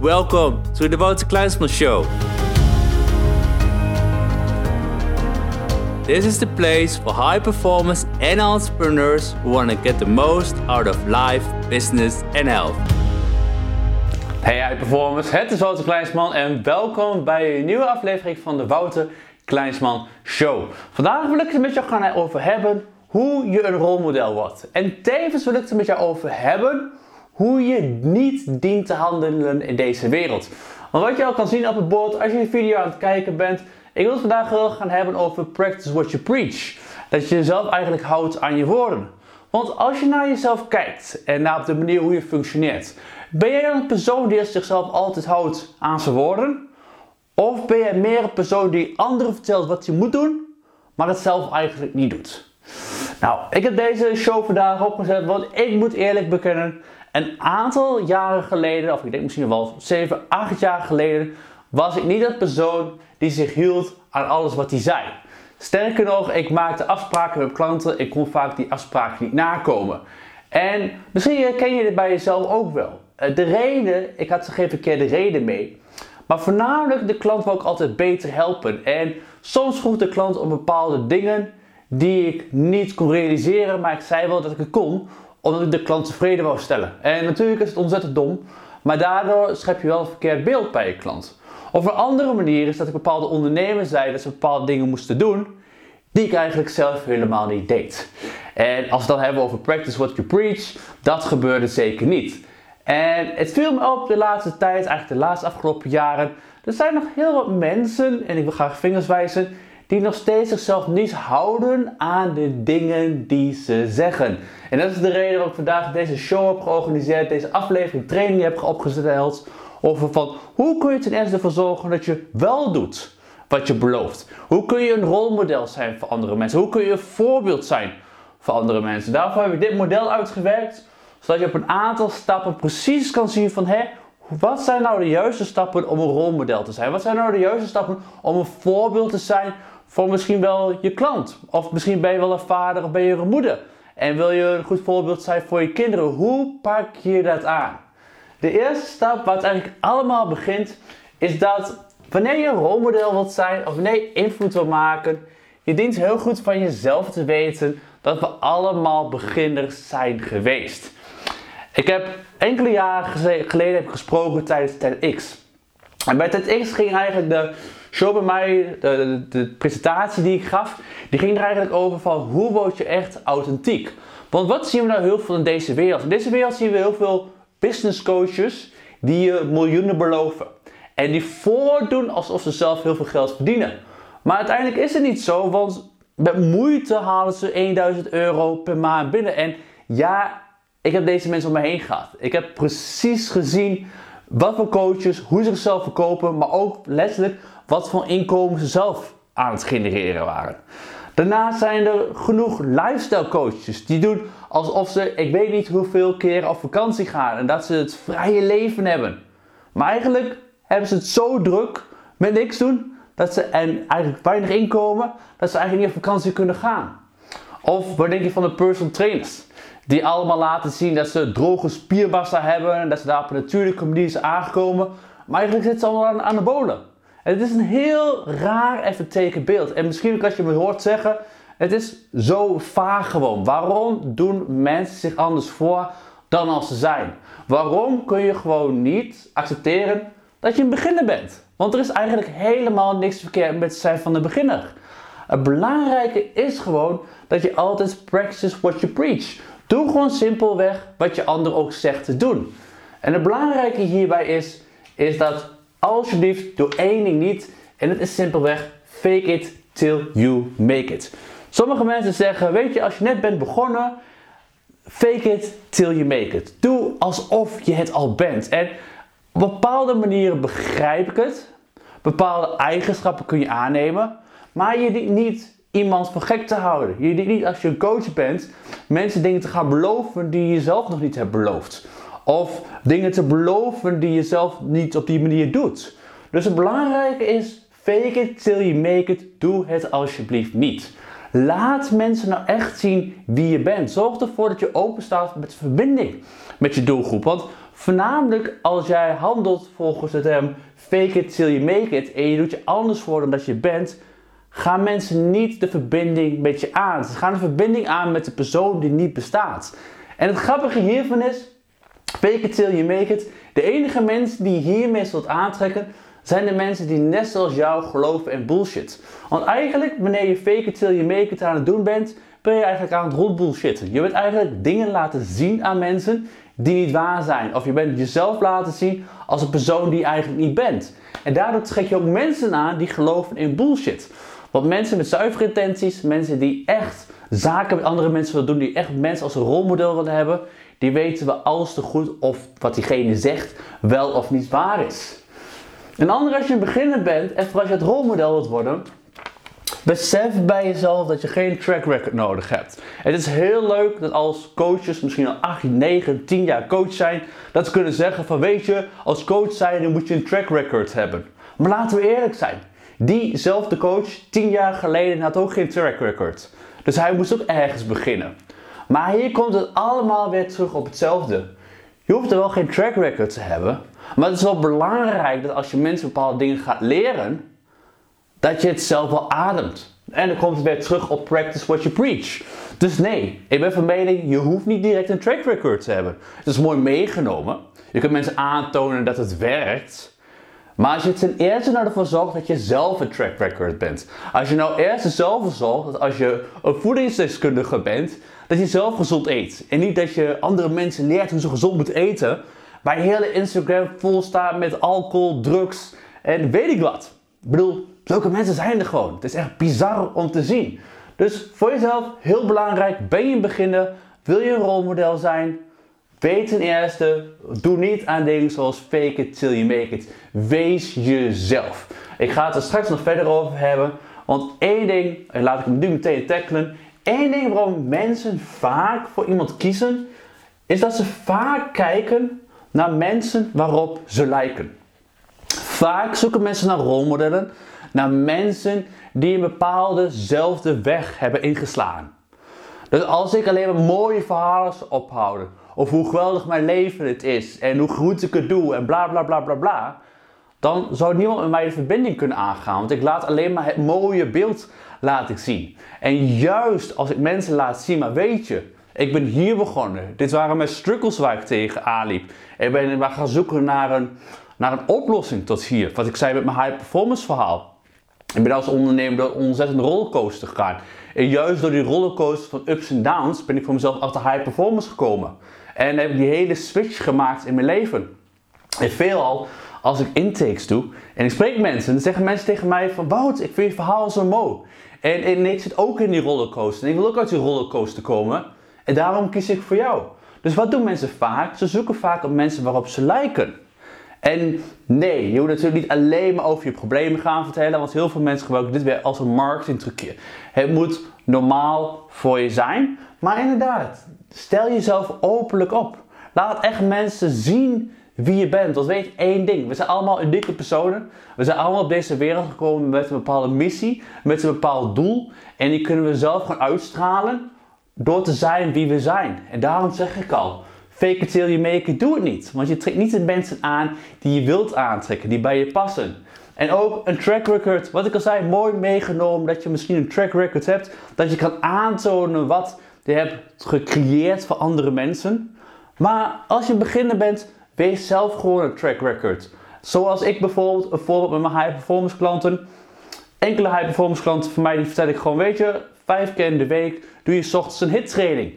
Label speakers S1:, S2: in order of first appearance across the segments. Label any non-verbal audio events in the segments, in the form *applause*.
S1: Welcome to the Wouter Kleinsman Show. This is the place for high performers and entrepreneurs who want to get the most out of life, business and health.
S2: Hey high performers, het is Wouter Kleinsman en welkom bij een nieuwe aflevering van de Wouter Kleinsman Show. Vandaag wil ik het met jou gaan over hebben hoe je een rolmodel wordt. En tevens wil ik het met jou over hebben hoe je niet dient te handelen in deze wereld. Want wat je al kan zien op het bord als je de video aan het kijken bent, ik wil het vandaag heel gaan hebben over practice what you preach. Dat je jezelf eigenlijk houdt aan je woorden. Want als je naar jezelf kijkt en naar de manier hoe je functioneert, ben jij dan een persoon die zichzelf altijd houdt aan zijn woorden? Of ben jij meer een persoon die anderen vertelt wat je moet doen, maar het zelf eigenlijk niet doet? Nou, ik heb deze show vandaag opgezet, want ik moet eerlijk bekennen, een aantal jaren geleden, of ik denk misschien wel 7, 8 jaar geleden, was ik niet dat persoon die zich hield aan alles wat hij zei. Sterker nog, ik maakte afspraken met klanten, ik kon vaak die afspraken niet nakomen. En misschien herken je dit bij jezelf ook wel. Eh, de reden, ik had er geen verkeerde reden mee. Maar voornamelijk, de klant wil ik altijd beter helpen. En soms vroeg de klant om bepaalde dingen die ik niet kon realiseren, maar ik zei wel dat ik het kon, omdat ik de klant tevreden wou stellen. En natuurlijk is het ontzettend dom, maar daardoor schep je wel een verkeerd beeld bij je klant. Of een andere manier is dat ik bepaalde ondernemers zei dat ze bepaalde dingen moesten doen, die ik eigenlijk zelf helemaal niet deed. En als we dan hebben over practice what you preach, dat gebeurde zeker niet. En het viel me op de laatste tijd, eigenlijk de laatste afgelopen jaren, er zijn nog heel wat mensen, en ik wil graag vingers wijzen, die nog steeds zichzelf niet houden aan de dingen die ze zeggen. En dat is de reden waarom ik vandaag deze show heb georganiseerd, deze aflevering training heb opgesteld. Over van hoe kun je ten eerste ervoor zorgen dat je wel doet wat je belooft. Hoe kun je een rolmodel zijn voor andere mensen? Hoe kun je een voorbeeld zijn voor andere mensen? Daarvoor heb ik dit model uitgewerkt, zodat je op een aantal stappen precies kan zien van hé, wat zijn nou de juiste stappen om een rolmodel te zijn? Wat zijn nou de juiste stappen om een voorbeeld te zijn voor misschien wel je klant. Of misschien ben je wel een vader of ben je een moeder. En wil je een goed voorbeeld zijn voor je kinderen. Hoe pak je dat aan? De eerste stap het eigenlijk allemaal begint, is dat wanneer je een rolmodel wilt zijn of wanneer je invloed wil maken, je dient heel goed van jezelf te weten dat we allemaal beginners zijn geweest. Ik heb enkele jaren geleden heb gesproken tijdens TEDx. En bij TEDx ging eigenlijk de show bij mij, de, de, presentatie die ik gaf, die ging er eigenlijk over van hoe word je echt authentiek. Want wat zien we nou heel veel in deze wereld? In deze wereld zien we heel veel business coaches die je miljoenen beloven. En die voordoen alsof ze zelf heel veel geld verdienen. Maar uiteindelijk is het niet zo, want met moeite halen ze 1000 euro per maand binnen. En ja, ik heb deze mensen om me heen gehad. Ik heb precies gezien wat voor coaches, hoe ze zichzelf verkopen, maar ook letterlijk wat voor inkomen ze zelf aan het genereren waren. Daarnaast zijn er genoeg lifestyle coaches die doen alsof ze, ik weet niet hoeveel keer op vakantie gaan en dat ze het vrije leven hebben. Maar eigenlijk hebben ze het zo druk met niks doen dat ze, en eigenlijk weinig inkomen, dat ze eigenlijk niet op vakantie kunnen gaan. Of wat denk je van de personal trainers? Die allemaal laten zien dat ze droge spiermassa hebben en dat ze daar op een natuurlijke manier zijn aangekomen. Maar eigenlijk zitten ze allemaal aan, aan de bolen. Het is een heel raar even tekenbeeld. En misschien als je me hoort zeggen, het is zo vaag gewoon. Waarom doen mensen zich anders voor dan als ze zijn? Waarom kun je gewoon niet accepteren dat je een beginner bent? Want er is eigenlijk helemaal niks verkeerd met zijn van de beginner. Het belangrijke is gewoon dat je altijd practice what you preach. Doe gewoon simpelweg wat je ander ook zegt te doen. En het belangrijke hierbij is, is dat alsjeblieft doe één ding niet. En het is simpelweg fake it till you make it. Sommige mensen zeggen, weet je, als je net bent begonnen, fake it till you make it. Doe alsof je het al bent. En op bepaalde manieren begrijp ik het. Bepaalde eigenschappen kun je aannemen. Maar je dient niet iemand voor gek te houden. Je dient niet als je een coach bent, mensen dingen te gaan beloven die je zelf nog niet hebt beloofd. Of dingen te beloven die je zelf niet op die manier doet. Dus het belangrijke is, fake it till you make it. Doe het alsjeblieft niet. Laat mensen nou echt zien wie je bent. Zorg ervoor dat je open staat met verbinding met je doelgroep. Want Voornamelijk als jij handelt volgens het term fake it till you make it en je doet je anders voor dan dat je bent, gaan mensen niet de verbinding met je aan. Ze gaan de verbinding aan met de persoon die niet bestaat. En het grappige hiervan is, fake it till you make it, de enige mensen die hiermee zult aantrekken, zijn de mensen die net zoals jou geloven in bullshit. Want eigenlijk, wanneer je fake it till you make it aan het doen bent, ben je eigenlijk aan het rondbullshitten. Je bent eigenlijk dingen laten zien aan mensen die niet waar zijn. Of je bent jezelf laten zien als een persoon die je eigenlijk niet bent. En daardoor trek je ook mensen aan die geloven in bullshit. Want mensen met zuivere intenties, mensen die echt zaken met andere mensen willen doen, die echt mensen als een rolmodel willen hebben, die weten we alles te goed of wat diegene zegt wel of niet waar is. Een ander als je een beginner bent en als je het rolmodel wilt worden, besef bij jezelf dat je geen track record nodig hebt. Het is heel leuk dat als coaches misschien al 8, 9, 10 jaar coach zijn, dat ze kunnen zeggen van weet je, als coach zijn moet je een track record hebben. Maar laten we eerlijk zijn. Diezelfde coach 10 jaar geleden had ook geen track record. Dus hij moest ook ergens beginnen. Maar hier komt het allemaal weer terug op hetzelfde. Je hoeft er wel geen track record te hebben. Maar het is wel belangrijk dat als je mensen bepaalde dingen gaat leren, dat je het zelf wel ademt. En dan komt het weer terug op practice what you preach. Dus nee, ik ben van mening, je hoeft niet direct een track record te hebben. Het is mooi meegenomen. Je kunt mensen aantonen dat het werkt. Maar als je ten eerste nou ervoor zorgt dat je zelf een track record bent. Als je nou eerst zelf zorgt dat als je een voedingsdeskundige bent, dat je zelf gezond eet. En niet dat je andere mensen leert hoe ze gezond moeten eten. Waar je hele Instagram vol staat met alcohol, drugs en weet ik wat. Ik bedoel, zulke mensen zijn er gewoon. Het is echt bizar om te zien. Dus voor jezelf, heel belangrijk, ben je een beginner, wil je een rolmodel zijn, Weet ten eerste, doe niet aan dingen zoals fake it till you make it. Wees jezelf. Ik ga het er straks nog verder over hebben. Want één ding, en laat ik hem nu meteen tackelen. Één ding waarom mensen vaak voor iemand kiezen, is dat ze vaak kijken naar mensen waarop ze lijken. Vaak zoeken mensen naar rolmodellen, naar mensen die een bepaaldezelfde weg hebben ingeslagen. Dus als ik alleen maar mooie verhalen ophouden, of hoe geweldig mijn leven het is en hoe goed ik het doe en bla bla bla bla bla, dan zou niemand met mij de verbinding kunnen aangaan. Want ik laat alleen maar het mooie beeld laten zien. En juist als ik mensen laat zien, maar weet je, ik ben hier begonnen. Dit waren mijn struggles waar ik tegen aanliep. Ik ben maar gaan zoeken naar een, naar een oplossing tot hier. Wat ik zei met mijn high performance verhaal. Ik ben als ondernemer door een ontzettende rollercoaster gegaan. En juist door die rollercoaster van ups en downs ben ik voor mezelf achter high performance gekomen. En heb die hele switch gemaakt in mijn leven. En veelal als ik intakes doe en ik spreek mensen, dan zeggen mensen tegen mij van Wout, ik vind je verhaal zo mooi. En, en ik zit ook in die rollercoaster en ik wil ook uit die rollercoaster komen. En daarom kies ik voor jou. Dus wat doen mensen vaak? Ze zoeken vaak op mensen waarop ze lijken. En nee, je moet natuurlijk niet alleen maar over je problemen gaan vertellen, want heel veel mensen gebruiken dit weer als een marketingtrucje. Het moet normaal voor je zijn, maar inderdaad, stel jezelf openlijk op. Laat echt mensen zien wie je bent. Want weet één ding, we zijn allemaal unieke personen. We zijn allemaal op deze wereld gekomen met een bepaalde missie, met een bepaald doel. En die kunnen we zelf gaan uitstralen door te zijn wie we zijn. En daarom zeg ik al, Fake it till you make it, doe het niet. Want je trekt niet de mensen aan die je wilt aantrekken, die bij je passen. En ook een track record, wat ik al zei, mooi meegenomen dat je misschien een track record hebt. Dat je kan aantonen wat je hebt gecreëerd voor andere mensen. Maar als je beginner bent, wees zelf gewoon een track record. Zoals ik bijvoorbeeld, een voorbeeld met mijn high performance klanten. Enkele high performance klanten van mij, die vertel ik gewoon, weet je, vijf keer in de week doe je s ochtends een hit training.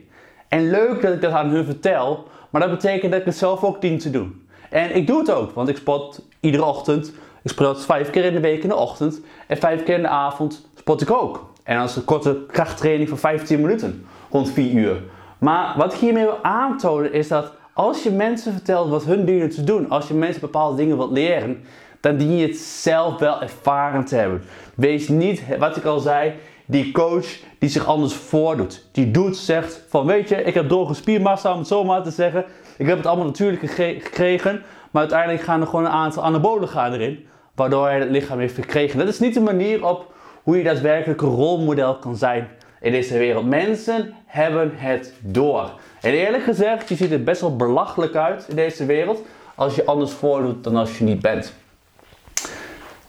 S2: En leuk dat ik dat aan hun vertel, maar dat betekent dat ik het zelf ook dien te doen. En ik doe het ook, want ik spot iedere ochtend. Ik spot vijf keer in de week in de ochtend. En vijf keer in de avond spot ik ook. En als een korte krachttraining van 15 minuten, rond 4 uur. Maar wat ik hiermee wil aantonen is dat als je mensen vertelt wat hun dienen te doen, als je mensen bepaalde dingen wilt leren, dan dien je het zelf wel ervaren te hebben. Wees niet, wat ik al zei, die coach die zich anders voordoet. Die doet, zegt van weet je, ik heb door spiermassa om het zo maar te zeggen. Ik heb het allemaal natuurlijk gekregen. Maar uiteindelijk gaan er gewoon een aantal anabolen gaan erin. Waardoor hij het lichaam heeft gekregen. Dat is niet de manier op hoe je daadwerkelijk een rolmodel kan zijn in deze wereld. Mensen hebben het door. En eerlijk gezegd, je ziet er best wel belachelijk uit in deze wereld als je anders voordoet dan als je niet bent.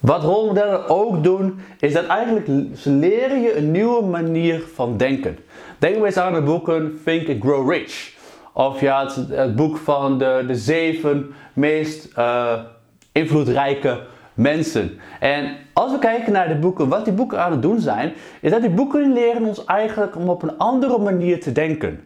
S2: Wat rolmodellen ook doen, is dat eigenlijk ze leren je een nieuwe manier van denken. Denk maar eens aan de boeken Think and Grow Rich. Of ja, het, boek van de, de zeven meest uh, invloedrijke mensen. En als we kijken naar de boeken, wat die boeken aan het doen zijn, is dat die boeken leren ons eigenlijk om op een andere manier te denken.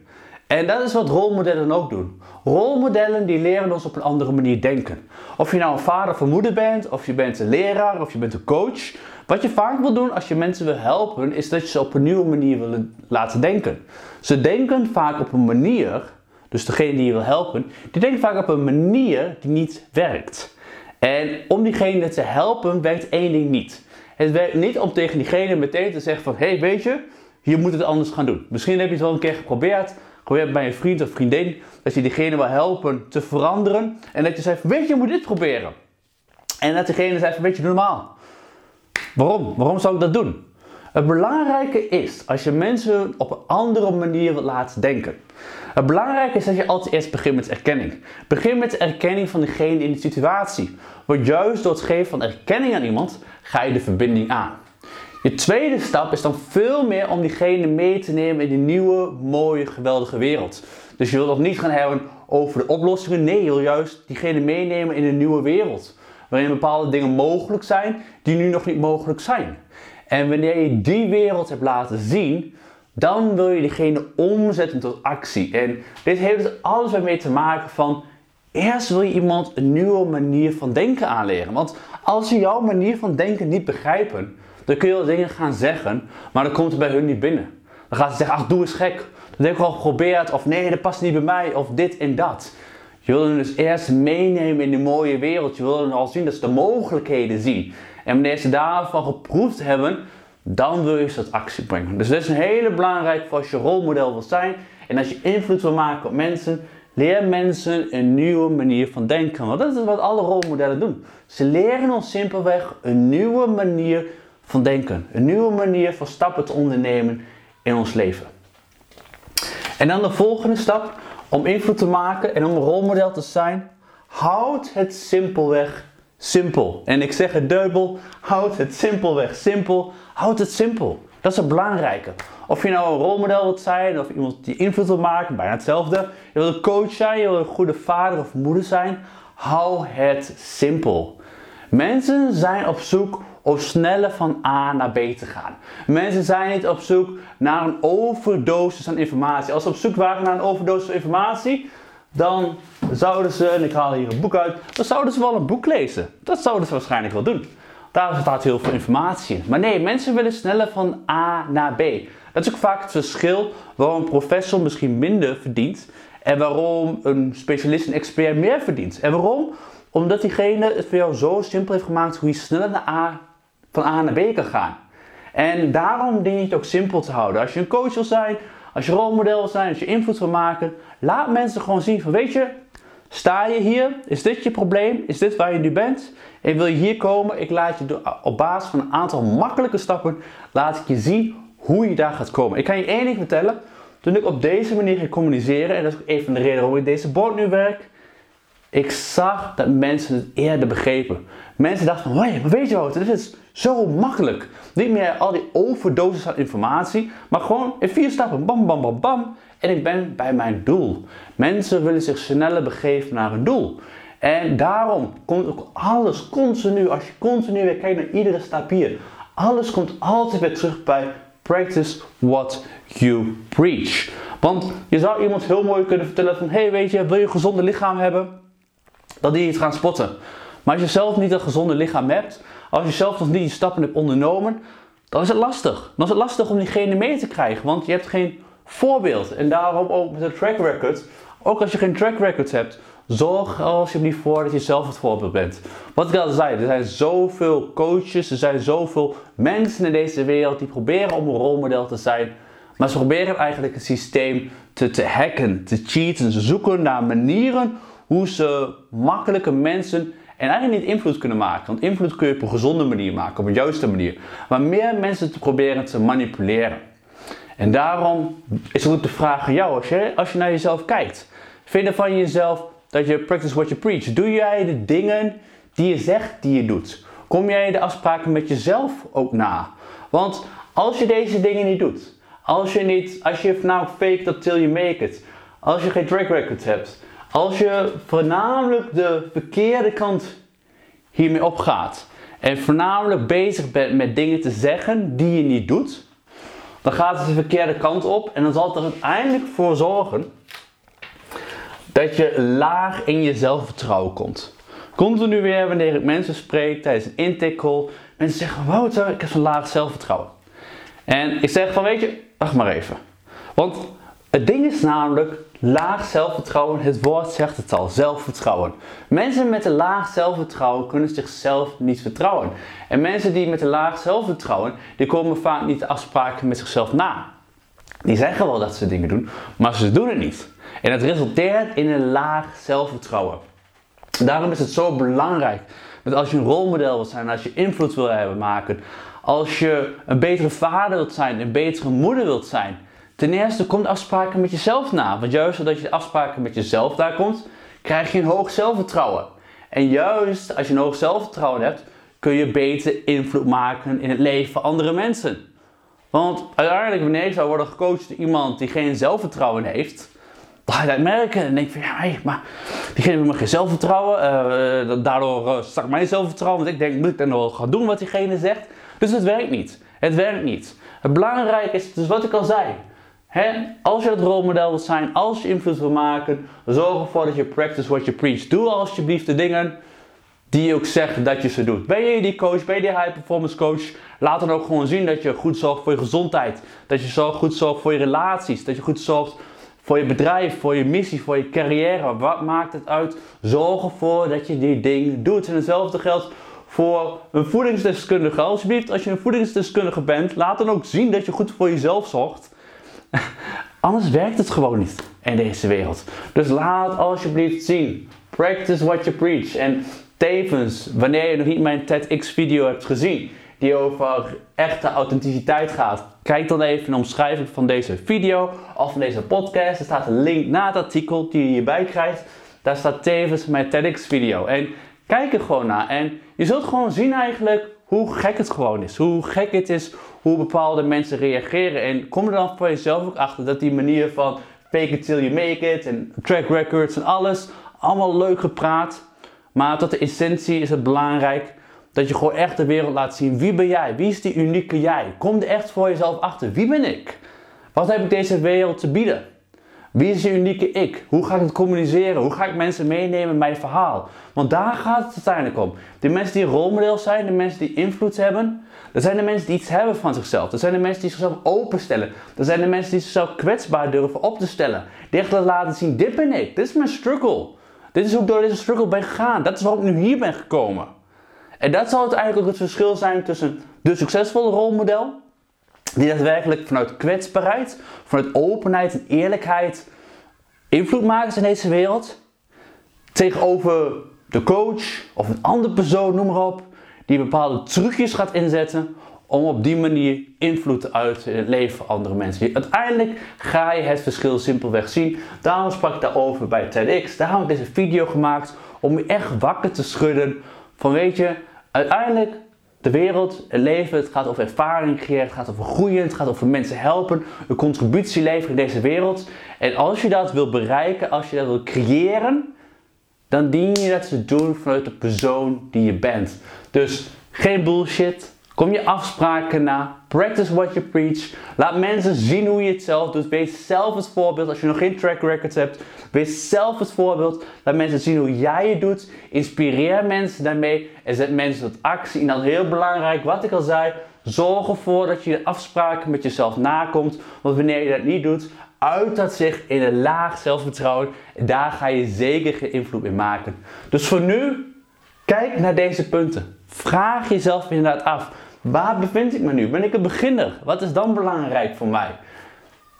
S2: En dat is wat rolmodellen ook doen. Rolmodellen die leren ons op een andere manier denken. Of je nou een vader of moeder bent, of je bent een leraar, of je bent een coach. Wat je vaak wil doen als je mensen wil helpen, is dat je ze op een nieuwe manier wil laten denken. Ze denken vaak op een manier, dus degene die je wil helpen, die denkt vaak op een manier die niet werkt. En om diegene te helpen werkt één ding niet. Het werkt niet om tegen diegene meteen te zeggen van, hé hey, weet je, je moet het anders gaan doen. Misschien heb je het wel een keer geprobeerd, geprobeerd bij een vriend of vriendin, dat je diegene wil helpen te veranderen. En dat je zegt, weet je, je moet dit proberen. En dat diegene zegt, weet je, normaal. Waarom? Waarom zou ik dat doen? Het belangrijke is, als je mensen op een andere manier laten denken. Het belangrijke is dat je altijd eerst begint met erkenning. Begin met de erkenning van degene in de situatie. Want juist door het geven van erkenning aan iemand, ga je de verbinding aan. Je tweede stap is dan veel meer om diegene mee te nemen in die nieuwe, mooie, geweldige wereld. Dus je wilt nog niet gaan hebben over de oplossingen. Nee, je wil juist diegene meenemen in een nieuwe wereld. Waarin bepaalde dingen mogelijk zijn die nu nog niet mogelijk zijn. En wanneer je die wereld hebt laten zien, dan wil je diegene omzetten tot actie. En dit heeft dus alles mee te maken van Eerst wil je iemand een nieuwe manier van denken aanleren. Want als ze jouw manier van denken niet begrijpen, dan kun je wel dingen gaan zeggen, maar dan komt het bij hun niet binnen. Dan gaan ze zeggen, ach doe eens gek. Dat heb ik al geprobeerd, of nee, dat past niet bij mij, of dit en dat. Je wil hen dus eerst meenemen in de mooie wereld. Je wil hen al zien dat ze de mogelijkheden zien. En wanneer ze daarvan geproefd hebben, dan wil je ze tot actie brengen. Dus dat is een hele belangrijk voor als je rolmodel wil zijn. En als je invloed wil maken op mensen, leer mensen een nieuwe manier van denken. Want dat is wat alle rolmodellen doen. Ze leren ons simpelweg een nieuwe manier van denken. Een nieuwe manier van stappen te ondernemen in ons leven. En dan de volgende stap om invloed te maken en om een rolmodel te zijn. Houd het simpelweg simpel. En ik zeg het dubbel, houd het simpelweg simpel. Houd het simpel. Dat is het belangrijke. Of je nou een rolmodel wilt zijn, of iemand die invloed wil maken, bijna hetzelfde. Je wilt een coach zijn, je wilt een goede vader of moeder zijn. Hou het simpel. Mensen zijn op zoek om sneller van A naar B te gaan. Mensen zijn niet op zoek naar een overdosis aan informatie. Als ze op zoek waren naar een overdosis aan informatie, dan zouden ze, en ik haal hier een boek uit, dan zouden ze wel een boek lezen. Dat zouden ze waarschijnlijk wel doen. Daar staat heel veel informatie in. Maar nee, mensen willen sneller van A naar B. Dat is ook vaak het verschil waarom een professor misschien minder verdient en waarom een specialist, een expert meer verdient. En waarom? Omdat diegene het voor jou zo simpel heeft gemaakt hoe je sneller A, van A naar B kan gaan. En daarom dien je het ook simpel te houden. Als je een coach wil zijn, als je rolmodel wil zijn, als je invloed wil maken, laat mensen gewoon zien van weet je, sta je hier, is dit je probleem, is dit waar je nu bent? En wil je hier komen, ik laat je op basis van een aantal makkelijke stappen, laat ik je zien hoe je daar gaat komen. Ik kan je één ding vertellen, toen ik op deze manier ging communiceren, en dat is ook een van de redenen waarom ik deze board nu werk, ik zag dat mensen het eerder begrepen. Mensen dachten hé, maar weet je wat, dit is zo makkelijk. Niet meer al die overdosis aan informatie, maar gewoon in vier stappen, bam, bam, bam, bam. En ik ben bij mijn doel. Mensen willen zich sneller begeven naar een doel. En daarom komt ook alles continu, als je continu weer kijkt naar iedere stap hier, alles komt altijd weer terug bij practice what you preach. Want je zou iemand heel mooi kunnen vertellen van, hey weet je, wil je een gezonde lichaam hebben? Dan die het gaan spotten. Maar als je zelf niet een gezonde lichaam hebt, als je zelf nog niet die stappen hebt ondernomen, dan is het lastig. Dan is het lastig om diegene mee te krijgen, want je hebt geen voorbeeld. En daarom ook met een track record, ook als je geen track record hebt, zorg alsjeblieft voor dat je zelf het voorbeeld bent. Wat ik al zei, er zijn zoveel coaches, er zijn zoveel mensen in deze wereld die proberen om een rolmodel te zijn. Maar ze proberen eigenlijk het systeem te, te hacken, te cheaten. Ze zoeken naar manieren hoe ze makkelijke mensen en eigenlijk niet invloed kunnen maken. Want invloed kun je op een gezonde manier maken, op een juiste manier. Maar meer mensen te proberen te manipuleren. En daarom is het ook de vraag aan jou, als je, als je naar jezelf kijkt. Vind je van jezelf dat je practice what you preach? Doe jij de dingen die je zegt die je doet? Kom jij de afspraken met jezelf ook na? Want als je deze dingen niet doet, als je niet, als je nou fake dat till you make it, als je geen track record hebt, als je voornamelijk de verkeerde kant hiermee opgaat en voornamelijk bezig bent met dingen te zeggen die je niet doet, dan gaat het de verkeerde kant op en dan zal het er uiteindelijk voor zorgen dat je laag in je zelfvertrouwen komt. Continu weer wanneer ik mensen spreek tijdens een intake call, mensen zeggen: Wouter, ik heb zo'n laag zelfvertrouwen. En ik zeg van: Weet je, wacht maar even. Want het ding is namelijk, laag zelfvertrouwen, het woord zegt het al, zelfvertrouwen. Mensen met een laag zelfvertrouwen kunnen zichzelf niet vertrouwen. En mensen die met een laag zelfvertrouwen, die komen vaak niet de afspraken met zichzelf na. Die zeggen wel dat ze dingen doen, maar ze doen het niet. En het resulteert in een laag zelfvertrouwen. Daarom is het zo belangrijk dat als je een rolmodel wilt zijn, als je invloed wil hebben maken, als je een betere vader wilt zijn, een betere moeder wilt zijn, ten eerste komt afspraken met jezelf na. Want juist doordat je afspraken met jezelf daar komt, krijg je een hoog zelfvertrouwen. En juist als je een hoog zelfvertrouwen hebt, kun je beter invloed maken in het leven van andere mensen. Want uiteindelijk, wanneer je zou worden gecoacht door iemand die geen zelfvertrouwen heeft, dan ga je dat merken en denk je van ja, hey, maar diegene heeft me geen zelfvertrouwen. Uh, daardoor uh, zak mijn zelfvertrouwen, want ik denk, moet ik dan nog gaan doen wat diegene zegt? Dus het werkt niet. Het werkt niet. Het belangrijke is, dus wat ik al zei. Hè, als je het rolmodel wilt zijn, als je invloed wil maken, zorg ervoor dat je practice what you preach. Doe alsjeblieft de dingen die je ook zegt dat je ze doet. Ben je die coach, ben je die high performance coach, laat dan ook gewoon zien dat je goed zorgt voor je gezondheid. Dat je goed zorgt voor je relaties. Dat je goed zorgt voor je bedrijf, voor je missie, voor je carrière. Wat maakt het uit? Zorg ervoor dat je die dingen doet. En hetzelfde geldt voor een voedingsdeskundige. Alsjeblieft, als je een voedingsdeskundige bent, laat dan ook zien dat je goed voor jezelf zorgt. *laughs* Anders werkt het gewoon niet in deze wereld. Dus laat alsjeblieft zien. Practice what you preach. En tevens, wanneer je nog niet mijn TEDx-video hebt gezien, die over echte authenticiteit gaat, kijk dan even in de omschrijving van deze video of van deze podcast. Er staat een link naar het artikel die je hierbij krijgt. Daar staat tevens mijn TEDx-video. En kijk er gewoon naar. En je zult gewoon zien eigenlijk hoe gek het gewoon is. Hoe gek het is hoe bepaalde mensen reageren. En kom er dan voor jezelf ook achter dat die manier van fake it till you make it en track records en alles, allemaal leuk gepraat. Maar tot de essentie is het belangrijk dat je gewoon echt de wereld laat zien. Wie ben jij? Wie is die unieke jij? Kom er echt voor jezelf achter. Wie ben ik? Wat heb ik deze wereld te bieden? Wie is je unieke ik? Hoe ga ik het communiceren? Hoe ga ik mensen meenemen in mijn verhaal? Want daar gaat het uiteindelijk om. De mensen die rolmodel zijn, de mensen die invloed hebben, dat zijn de mensen die iets hebben van zichzelf. Dat zijn de mensen die zichzelf openstellen. Dat zijn de mensen die zichzelf kwetsbaar durven op te stellen. Die echt laten zien, dit ben ik. Dit is mijn struggle. Dit is hoe ik door deze struggle ben gegaan. Dat is waarom ik nu hier ben gekomen. En dat zal uiteindelijk ook het verschil zijn tussen de succesvolle rolmodel, die daadwerkelijk vanuit kwetsbaarheid, vanuit openheid en eerlijkheid invloed maken in deze wereld, tegenover de coach of een andere persoon, noem maar op, die bepaalde trucjes gaat inzetten om op die manier invloed te uiten in het leven van andere mensen. Uiteindelijk ga je het verschil simpelweg zien. Daarom sprak ik daarover bij TEDx. Daarom heb ik deze video gemaakt om je echt wakker te schudden van weet je, uiteindelijk de wereld, het leven, het gaat over ervaring creëren, het gaat over groeien, het gaat over mensen helpen, een contributie leveren in deze wereld. En als je dat wil bereiken, als je dat wil creëren, dan dien je dat te doen vanuit de persoon die je bent. Dus geen bullshit. Kom je afspraken na. Practice what you preach. Laat mensen zien hoe je het zelf doet. Wees zelf het voorbeeld. Als je nog geen track records hebt, wees zelf het voorbeeld. Laat mensen zien hoe jij het doet. Inspireer mensen daarmee. En zet mensen tot actie. En dan heel belangrijk, wat ik al zei. Zorg ervoor dat je de afspraken met jezelf nakomt. Want wanneer je dat niet doet, uit dat zich in een laag zelfvertrouwen. Daar ga je zeker geen invloed in maken. Dus voor nu, kijk naar deze punten. Vraag jezelf inderdaad af. Waar bevind ik me nu? Ben ik een beginner? Wat is dan belangrijk voor mij?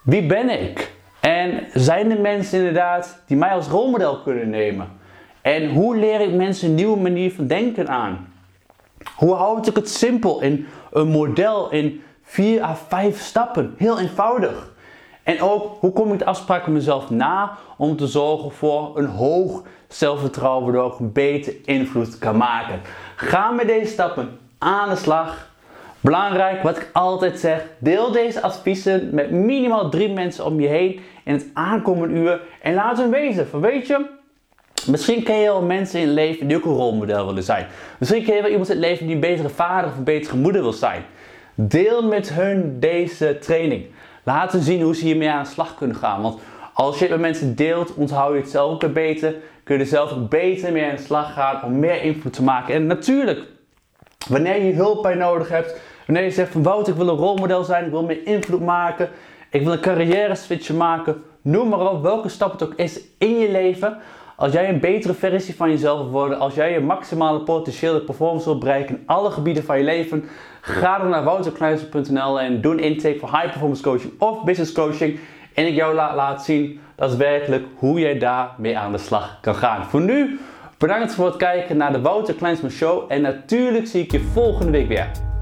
S2: Wie ben ik? En zijn er mensen inderdaad die mij als rolmodel kunnen nemen? En hoe leer ik mensen een nieuwe manier van denken aan? Hoe houd ik het simpel in een model, in 4 à 5 stappen. Heel eenvoudig. En ook hoe kom ik de afspraken mezelf na om te zorgen voor een hoog zelfvertrouwen, waardoor ik een beter invloed kan maken. Ga met deze stappen aan de slag. Belangrijk, wat ik altijd zeg, deel deze adviezen met minimaal drie mensen om je heen in het aankomende uur en laat hun wezen. Van weet je, Misschien ken je wel mensen in het leven die ook een rolmodel willen zijn. Misschien ken je wel iemand in het leven die een betere vader of een betere moeder wil zijn. Deel met hun deze training. Laat hen zien hoe ze hiermee aan de slag kunnen gaan. Want als je het met mensen deelt, onthoud je het zelf ook beter. Kun je er zelf ook beter mee aan de slag gaan om meer invloed te maken. En natuurlijk, wanneer je hulp bij nodig hebt, wanneer je zegt van Wout, ik wil een rolmodel zijn, ik wil meer invloed maken, ik wil een carrière switch maken, noem maar op welke stap het ook is in je leven. Als jij een betere versie van jezelf wil worden, als jij je maximale potentiële performance wil bereiken in alle gebieden van je leven, ga dan naar wouterkluizen.nl en doe een intake voor high performance coaching of business coaching. En ik jou laat laten zien daadwerkelijk hoe jij daarmee aan de slag kan gaan. Voor nu, bedankt voor het kijken naar de Wouter Kleinsman Show. En natuurlijk zie ik je volgende week weer.